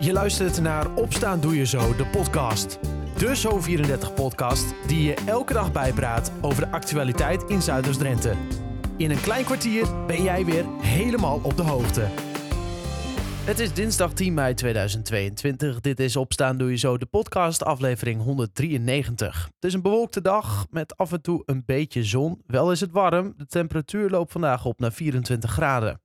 Je luistert naar Opstaan Doe Je Zo, de podcast. De Zo34-podcast die je elke dag bijpraat over de actualiteit in Zuiders-Drenthe. In een klein kwartier ben jij weer helemaal op de hoogte. Het is dinsdag 10 mei 2022. Dit is Opstaan Doe Je Zo, de podcast, aflevering 193. Het is een bewolkte dag met af en toe een beetje zon. Wel is het warm. De temperatuur loopt vandaag op naar 24 graden.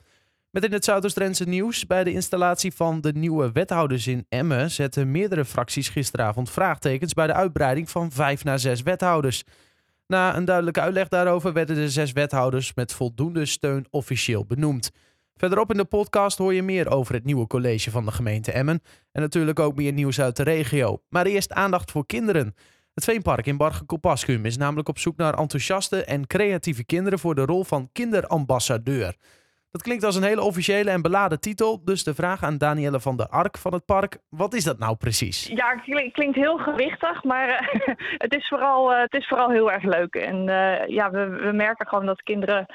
Met in het Zuidoost-Drentse nieuws. Bij de installatie van de nieuwe wethouders in Emmen zetten meerdere fracties gisteravond vraagtekens bij de uitbreiding van vijf naar zes wethouders. Na een duidelijke uitleg daarover werden de zes wethouders met voldoende steun officieel benoemd. Verderop in de podcast hoor je meer over het nieuwe college van de gemeente Emmen. En natuurlijk ook meer nieuws uit de regio. Maar eerst aandacht voor kinderen. Het Veenpark in Bargen-Kopaskum is namelijk op zoek naar enthousiaste en creatieve kinderen voor de rol van kinderambassadeur. Dat klinkt als een hele officiële en beladen titel. Dus de vraag aan Danielle van der Ark van het park. Wat is dat nou precies? Ja, het klinkt heel gewichtig, maar uh, het, is vooral, uh, het is vooral heel erg leuk. En uh, ja, we, we, merken gewoon dat kinderen,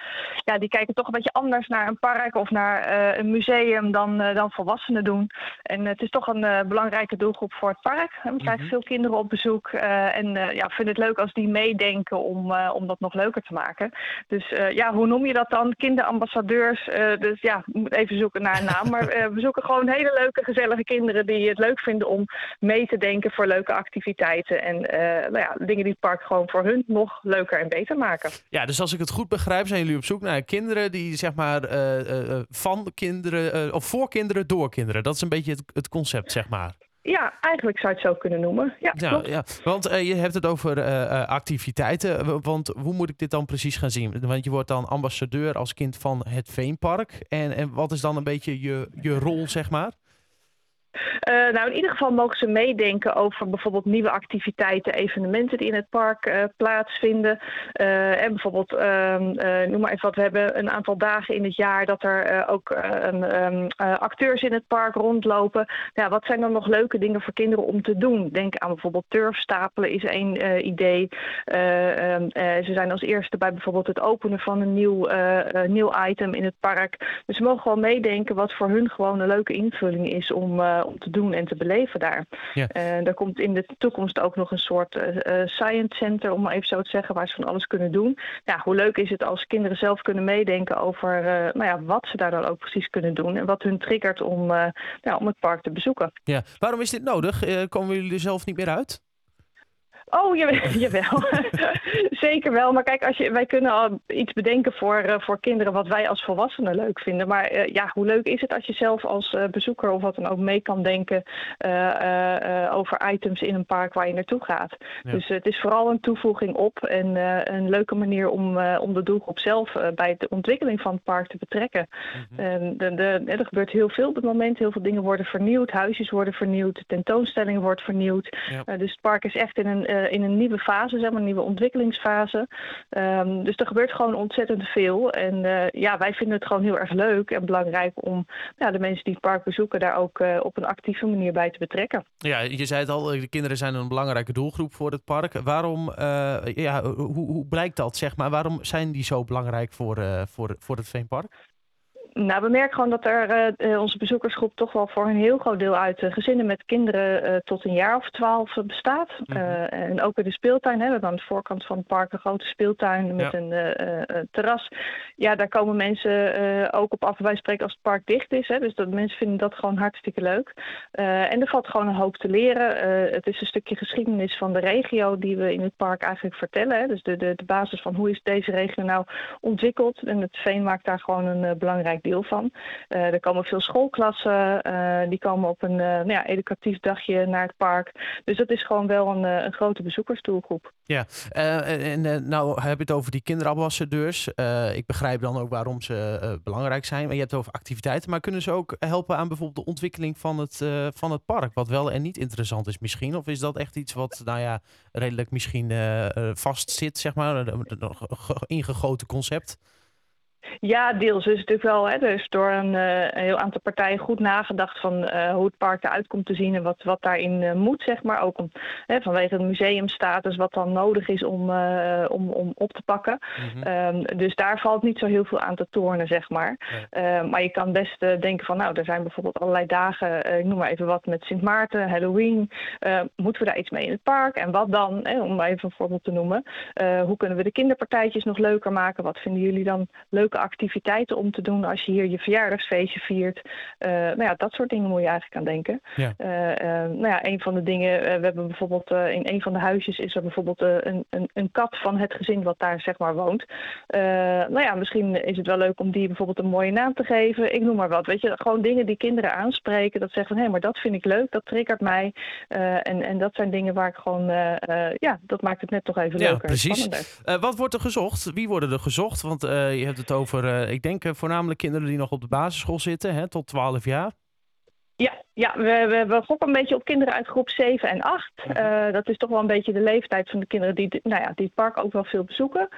ja, die kijken toch een beetje anders naar een park of naar een museum dan, dan volwassenen doen. En het is toch een belangrijke doelgroep voor het park. We krijgen mm -hmm. veel kinderen op bezoek en ja, vinden het leuk als die meedenken om, om dat nog leuker te maken. Dus ja, hoe noem je dat dan? Kinderambassadeurs. Uh, dus ja, moet even zoeken naar een naam. Maar uh, we zoeken gewoon hele leuke, gezellige kinderen die het leuk vinden om mee te denken voor leuke activiteiten. En uh, nou ja, dingen die het park gewoon voor hun nog leuker en beter maken. Ja, dus als ik het goed begrijp, zijn jullie op zoek naar kinderen die zeg maar van kinderen of voor kinderen door kinderen. Dat is een beetje het, het concept, zeg maar. Ja, eigenlijk zou je het zo kunnen noemen. Ja, ja, ja. want uh, je hebt het over uh, activiteiten. Want hoe moet ik dit dan precies gaan zien? Want je wordt dan ambassadeur als kind van het Veenpark. En, en wat is dan een beetje je, je rol, zeg maar? Uh, nou, in ieder geval mogen ze meedenken over bijvoorbeeld nieuwe activiteiten, evenementen die in het park uh, plaatsvinden. Uh, en bijvoorbeeld, noem maar even wat, we hebben een aantal dagen in het jaar dat er ook um, acteurs in het park rondlopen. Ja, wat zijn dan nog leuke dingen voor kinderen om te doen? Denk aan bijvoorbeeld turfstapelen is één idee. Um, ze zijn als eerste bij bijvoorbeeld het openen van een nieuw, nieuw item in het park. Dus ze mogen gewoon meedenken wat voor hun gewoon een leuke invulling is om om te doen en te beleven daar. Ja. Uh, er komt in de toekomst ook nog een soort uh, science center, om maar even zo te zeggen, waar ze van alles kunnen doen. Ja, hoe leuk is het als kinderen zelf kunnen meedenken over nou ja, wat ze daar dan ook precies kunnen doen en wat hun triggert om, ja, om het park te bezoeken. Ja. Waarom is dit nodig? komen jullie er zelf niet meer uit? Oh, jawel. Zeker wel. Maar kijk, als je, wij kunnen al iets bedenken voor, uh, voor kinderen wat wij als volwassenen leuk vinden. Maar uh, ja, hoe leuk is het als je zelf als uh, bezoeker of wat dan ook mee kan denken over items in een park waar je naartoe gaat. Ja. Dus het is vooral een toevoeging op en een leuke manier om, om de doelgroep zelf bij de ontwikkeling van het park te betrekken. Mm -hmm. de, de, er gebeurt heel veel op het moment. Heel veel dingen worden vernieuwd, huisjes worden vernieuwd, de tentoonstelling wordt vernieuwd. Ja. dus het park is echt in een in een nieuwe fase, zeg maar, een nieuwe ontwikkelingsfase. Um, dus er gebeurt gewoon ontzettend veel. En uh, ja, wij vinden het gewoon heel erg leuk en belangrijk om ja, de mensen die het park bezoeken daar ook uh, op een actieve manier bij te betrekken. Ja, je zei het al, de kinderen zijn een belangrijke doelgroep voor het park. Waarom, ja, hoe, hoe blijkt dat, zeg maar? Waarom zijn die zo belangrijk voor, voor, voor het Veenpark? Nou, we merken gewoon dat er uh, onze bezoekersgroep toch wel voor een heel groot deel uit uh, gezinnen met kinderen uh, tot een jaar of twaalf bestaat. Mm -hmm. en ook in de speeltuin. Hè, we hebben aan de voorkant van het park een grote speeltuin met ja. een terras. Ja, daar komen mensen ook op af. Wij spreken als het park dicht is. Hè, dus dat mensen vinden dat gewoon hartstikke leuk. en er valt gewoon een hoop te leren. het is een stukje geschiedenis van de regio die we in het park eigenlijk vertellen. Hè. Dus de, de, de basis van hoe is deze regio nou ontwikkeld. En het veen maakt daar gewoon een belangrijk deel van. Uh, er komen veel schoolklassen, uh, die komen op een uh, nou ja, educatief dagje naar het park. Dus dat is gewoon wel een, een grote bezoekersdoelgroep. Ja, en nou heb je het over die kinderambassadeurs. ik begrijp dan ook waarom ze belangrijk zijn. Maar je hebt het over activiteiten, maar kunnen ze ook helpen aan bijvoorbeeld de ontwikkeling van het, van het park? Wat wel en niet interessant is misschien? Of is dat echt iets wat, nou ja, redelijk misschien vast zit, zeg maar, een ingegoten concept? Ja, deels is natuurlijk wel. Hè, er is door een, uh, een, heel aantal partijen goed nagedacht van uh, hoe het park eruit komt te zien en wat, wat daarin uh, moet, zeg maar. Ook om, hè, vanwege de museumstatus, wat dan nodig is om, om, om op te pakken. Mm -hmm. um, dus daar valt niet zo heel veel aan te tornen, zeg maar. Ja. maar je kan best denken van, nou, er zijn bijvoorbeeld allerlei dagen, ik noem maar even wat, met Sint Maarten, Halloween. moeten we daar iets mee in het park? En wat dan, hè, om even een voorbeeld te noemen. hoe kunnen we de kinderpartijtjes nog leuker maken? Wat vinden jullie dan leuke activiteiten om te doen als je hier je verjaardagsfeestje viert. Uh, nou ja, dat soort dingen moet je eigenlijk aan denken. Ja. Uh, uh, nou ja, een van de dingen, we hebben bijvoorbeeld in een van de huisjes is er bijvoorbeeld een, een, een, kat van het gezin wat daar zeg maar woont. nou ja, misschien is het wel leuk om die bijvoorbeeld een mooie naam te geven. Ik noem maar wat. Weet je, gewoon dingen die kinderen aanspreken. Dat zeggen van hé, hey, maar dat vind ik leuk, dat triggert mij. en, en dat zijn dingen waar ik gewoon, ja, dat maakt het net toch even ja, leuker. Precies. wat wordt er gezocht? Wie worden er gezocht? Want je hebt het over, uh, ik denk uh, voornamelijk kinderen die nog op de basisschool zitten, hè, tot 12 jaar. Ja, ja we, we, we gokken een beetje op kinderen uit groep 7 en 8. Uh, dat is toch wel een beetje de leeftijd van de kinderen die, nou ja, die het park ook wel veel bezoeken.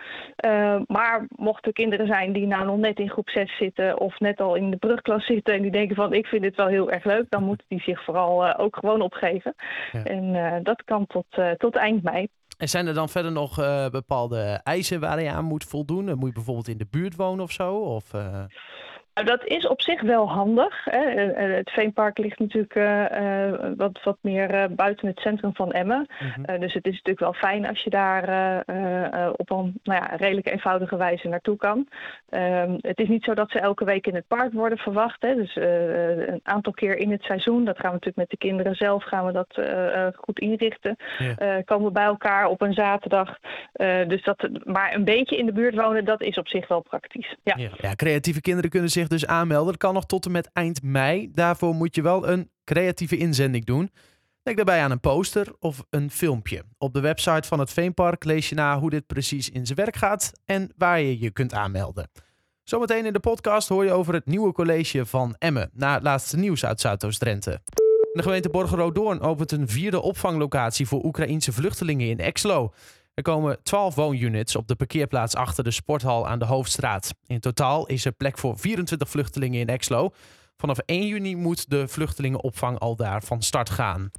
maar mochten kinderen zijn die nou nog net in groep 6 zitten of net al in de brugklas zitten en die denken van ik vind dit wel heel erg leuk, dan moeten die zich vooral ook gewoon opgeven. Ja. En dat kan tot, tot eind mei. En zijn er dan verder nog uh, bepaalde eisen waar je aan moet voldoen? Moet je bijvoorbeeld in de buurt wonen of zo? Of, uh... Nou, dat is op zich wel handig. Hè. Het Veenpark ligt natuurlijk uh, wat, wat meer uh, buiten het centrum van Emmen. Mm-hmm. dus het is natuurlijk wel fijn als je daar op een nou ja, redelijk eenvoudige wijze naartoe kan. Ehm, het is niet zo dat ze elke week in het park worden verwacht. Hè. Dus een aantal keer in het seizoen, dat gaan we natuurlijk met de kinderen zelf, gaan we dat goed inrichten. Yeah. komen we bij elkaar op een zaterdag. dus dat, maar een beetje in de buurt wonen, dat is op zich wel praktisch. Ja, ja, ja creatieve kinderen kunnen zich dus aanmelden. Dat kan nog tot en met eind mei. Daarvoor moet je wel een creatieve inzending doen. Denk daarbij aan een poster of een filmpje. Op de website van het Veenpark lees je na hoe dit precies in zijn werk gaat en waar je je kunt aanmelden. Zometeen in de podcast hoor je over het nieuwe college van Emmen, na het laatste nieuws uit Zuidoost-Drenthe. De gemeente Borgeroodoorn opent een vierde opvanglocatie voor Oekraïense vluchtelingen in Exlo. Er komen 12 woonunits op de parkeerplaats achter de sporthal aan de Hoofdstraat. In totaal is er plek voor 24 vluchtelingen in Exlo. Vanaf 1 juni moet de vluchtelingenopvang al daar van start gaan.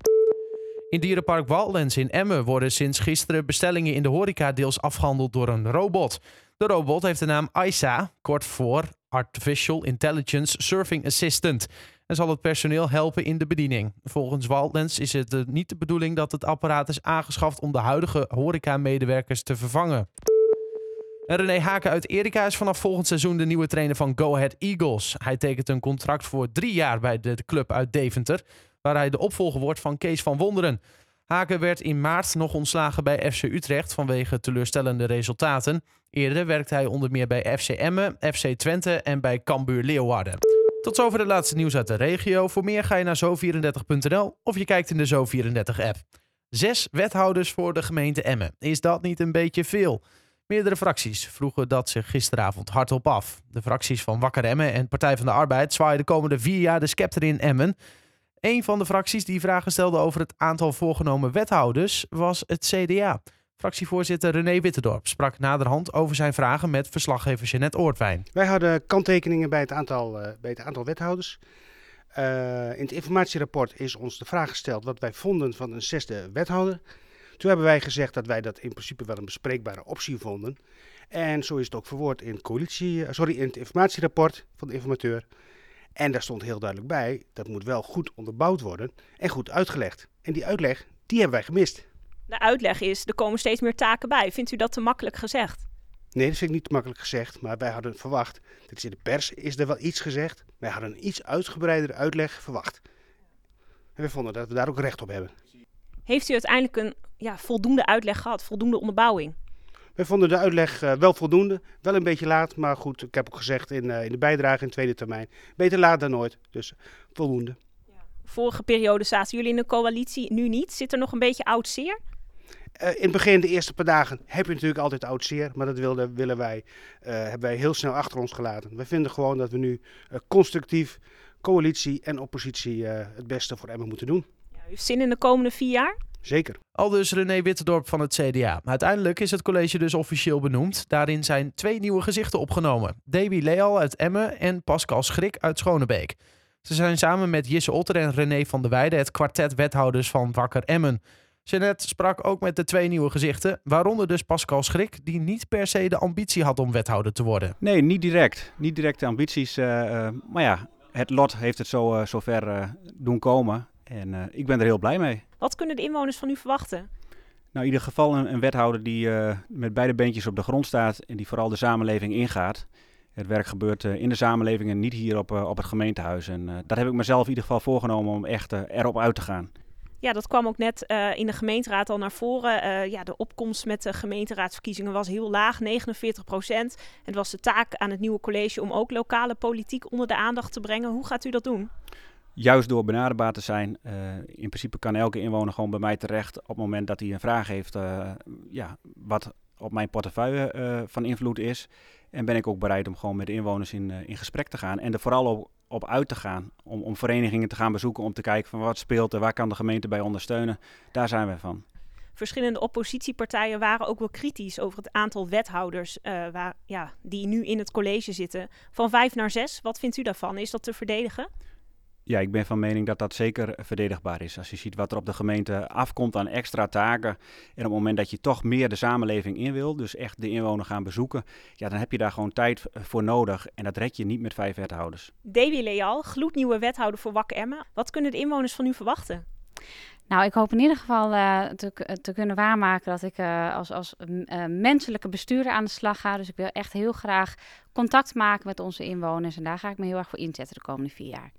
In dierenpark Waldens in Emmen worden sinds gisteren bestellingen in de horeca deels afgehandeld door een robot. De robot heeft de naam ISA, kort voor Artificial Intelligence Surfing Assistant en zal het personeel helpen in de bediening. Volgens Wildlands is het eh, niet de bedoeling dat het apparaat is aangeschaft om de huidige horeca-medewerkers te vervangen. En René Haken uit Erika is vanaf volgend seizoen de nieuwe trainer van Go Ahead Eagles. Hij tekent een contract voor drie jaar bij de club uit Deventer, waar hij de opvolger wordt van Kees van Wonderen. Haken werd in maart nog ontslagen bij FC Utrecht vanwege teleurstellende resultaten. Eerder werkte hij onder meer bij FC Emmen, FC Twente en bij Cambuur Leeuwarden. Tot zover de laatste nieuws uit de regio. Voor meer ga je naar zo34.nl of je kijkt in de Zo34-app. Zes wethouders voor de gemeente Emmen. Is dat niet een beetje veel? Meerdere fracties vroegen dat zich gisteravond hardop af. De fracties van Wakker Emmen en Partij van de Arbeid zwaaien de komende vier jaar de scepter in Emmen. Een van de fracties die vragen stelde over het aantal voorgenomen wethouders was het CDA. Fractievoorzitter René Witterdorp sprak naderhand over zijn vragen met verslaggever Jeanette Oortwijn. Wij hadden kanttekeningen bij het aantal, uh, bij het aantal wethouders. Uh, in het informatierapport is ons de vraag gesteld wat wij vonden van een zesde wethouder. Toen hebben wij gezegd dat wij dat in principe wel een bespreekbare optie vonden. En zo is het ook verwoord in, coalitie, uh, sorry, in het informatierapport van de informateur. En daar stond heel duidelijk bij, dat moet wel goed onderbouwd worden en goed uitgelegd. En die uitleg, die hebben wij gemist de uitleg is, er komen steeds meer taken bij. Vindt u dat te makkelijk gezegd? Nee, dat vind ik niet te makkelijk gezegd, maar wij hadden verwacht, dit is in de pers is er wel iets gezegd, wij hadden een iets uitgebreidere uitleg verwacht. En we vonden dat we daar ook recht op hebben. Heeft u uiteindelijk een ja, voldoende uitleg gehad, voldoende onderbouwing? Wij vonden de uitleg uh, wel voldoende, wel een beetje laat, maar goed, ik heb ook gezegd in, uh, in de bijdrage in tweede termijn, beter laat dan nooit, dus voldoende. Ja. Vorige periode zaten jullie in een coalitie, nu niet. Zit er nog een beetje oud zeer? Uh, in het begin, de eerste paar dagen, heb je natuurlijk altijd oud zeer. Maar dat wilden, willen wij, uh, hebben wij heel snel achter ons gelaten. We vinden gewoon dat we nu uh, constructief coalitie en oppositie het beste voor Emmen moeten doen. Ja, u heeft zin in de komende vier jaar? Zeker. Al dus René Witterdorp van het CDA. Uiteindelijk is het college dus officieel benoemd. Daarin zijn twee nieuwe gezichten opgenomen. Davy Leal uit Emmen en Pascal Schrik uit Schonebeek. Ze zijn samen met Jisse Otter en René van der Weijden het kwartet wethouders van Wakker Emmen. Jeannette sprak ook met de twee nieuwe gezichten, waaronder dus Pascal Schrik, die niet per se de ambitie had om wethouder te worden. Nee, niet direct. Niet direct de ambities. Uh, uh, maar ja, het lot heeft het zo uh, zover doen komen. En ik ben er heel blij mee. Wat kunnen de inwoners van u verwachten? Nou, in ieder geval een, een wethouder die met beide beentjes op de grond staat en die vooral de samenleving ingaat. Het werk gebeurt in de samenleving en niet hier op, op het gemeentehuis. En dat heb ik mezelf in ieder geval voorgenomen om echt erop uit te gaan. Ja, dat kwam ook net uh, in de gemeenteraad al naar voren. Uh, ja, de opkomst met de gemeenteraadsverkiezingen was heel laag, 49 procent. Het was de taak aan het nieuwe college om ook lokale politiek onder de aandacht te brengen. Hoe gaat u dat doen? Juist door benaderbaar te zijn. Uh, in principe kan elke inwoner gewoon bij mij terecht op het moment dat hij een vraag heeft. ja, wat op mijn portefeuille van invloed is. En ben ik ook bereid om gewoon met de inwoners in, in gesprek te gaan. En vooral op, op uit te gaan. Om, om verenigingen te gaan bezoeken om te kijken van wat speelt er, waar kan de gemeente bij ondersteunen. Daar zijn we van. Verschillende oppositiepartijen waren ook wel kritisch over het aantal wethouders uh, waar, ja, die nu in het college zitten. Van vijf naar zes, wat vindt u daarvan? Is dat te verdedigen? Ja, ik ben van mening dat dat zeker verdedigbaar is. Als je ziet wat er op de gemeente afkomt aan extra taken. En op het moment dat je toch meer de samenleving in wil, dus echt de inwoner gaan bezoeken. Ja, dan heb je daar gewoon tijd voor nodig. En dat red je niet met vijf wethouders. Davy Leal, gloednieuwe wethouder voor Wakker Emmen. Wat kunnen de inwoners van u verwachten? Nou, ik hoop in ieder geval uh, te, te, kunnen waarmaken dat ik uh, als, als uh, menselijke bestuurder aan de slag ga. Dus ik wil echt heel graag contact maken met onze inwoners. En daar ga ik me heel erg voor inzetten de komende vier jaar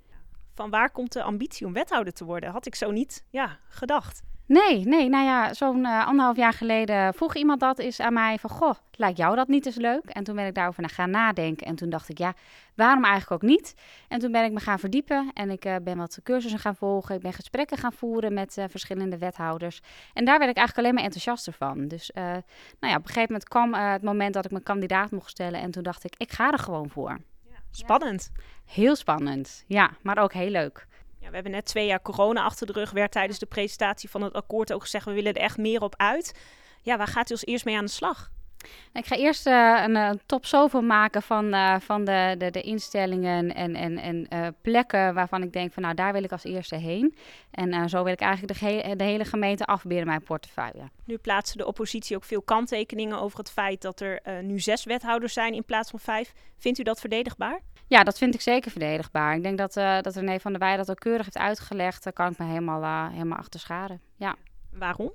van waar komt de ambitie om wethouder te worden? Had ik zo niet ja, gedacht. Nee, nee, nou ja, zo'n uh, anderhalf jaar geleden vroeg iemand dat eens aan mij van, goh, lijkt jou dat niet eens leuk? En toen ben ik daarover naar gaan nadenken en toen dacht ik, ja, waarom eigenlijk ook niet? En toen ben ik me gaan verdiepen en ik uh, ben wat cursussen gaan volgen, ik ben gesprekken gaan voeren met uh, verschillende wethouders. En daar werd ik eigenlijk alleen maar enthousiaster van. Dus nou ja, op een gegeven moment kwam het moment dat ik mijn kandidaat mocht stellen en toen dacht ik, ik ga er gewoon voor. Spannend. Heel spannend, ja, maar ook heel leuk. Ja, we hebben net twee jaar corona achter de rug. Werd tijdens de presentatie van het akkoord ook gezegd: we willen er echt meer op uit. Ja, waar gaat u als eerst mee aan de slag? Ik ga eerst uh, een, een, top zoveel maken van, uh, van de, de, de, instellingen en, en, en uh, plekken waarvan ik denk van nou daar wil ik als eerste heen. En zo wil ik eigenlijk de, ge de hele gemeente afberen mijn portefeuille. Nu plaatsen de oppositie ook veel kanttekeningen over het feit dat er nu zes wethouders zijn in plaats van vijf. Vindt u dat verdedigbaar? Ja, dat vind ik zeker verdedigbaar. Ik denk dat, dat René van der Wij dat ook keurig heeft uitgelegd. Daar kan ik me helemaal, helemaal achter scharen. Ja. Waarom?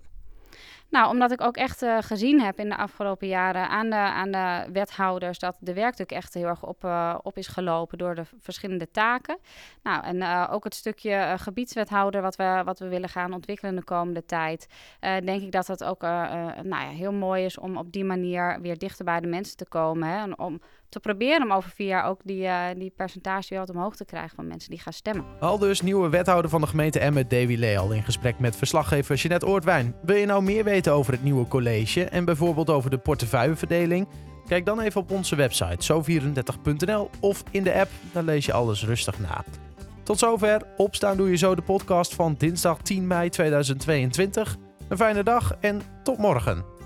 Nou, omdat ik ook echt uh, gezien heb in de afgelopen jaren aan de, aan de wethouders dat de werkdruk echt heel erg op, uh, op is gelopen door de verschillende taken. Nou, en uh, ook het stukje gebiedswethouder wat we, wat we willen gaan ontwikkelen de komende tijd. denk ik dat het ook nou ja, heel mooi is om op die manier weer dichter bij de mensen te komen. Hè, en om te proberen om over vier jaar ook die, uh, die percentage weer wat omhoog te krijgen van mensen die gaan stemmen. Al dus nieuwe wethouder van de gemeente Emmen, Davy Leal, in gesprek met verslaggever Jeanette Oortwijn. Wil je nou meer weten over het nieuwe college en bijvoorbeeld over de portefeuilleverdeling? Kijk dan even op onze website zo34.nl of in de app, daar lees je alles rustig na. Tot zover, opstaan doe je zo de podcast van dinsdag 10 mei 2022. Een fijne dag en tot morgen.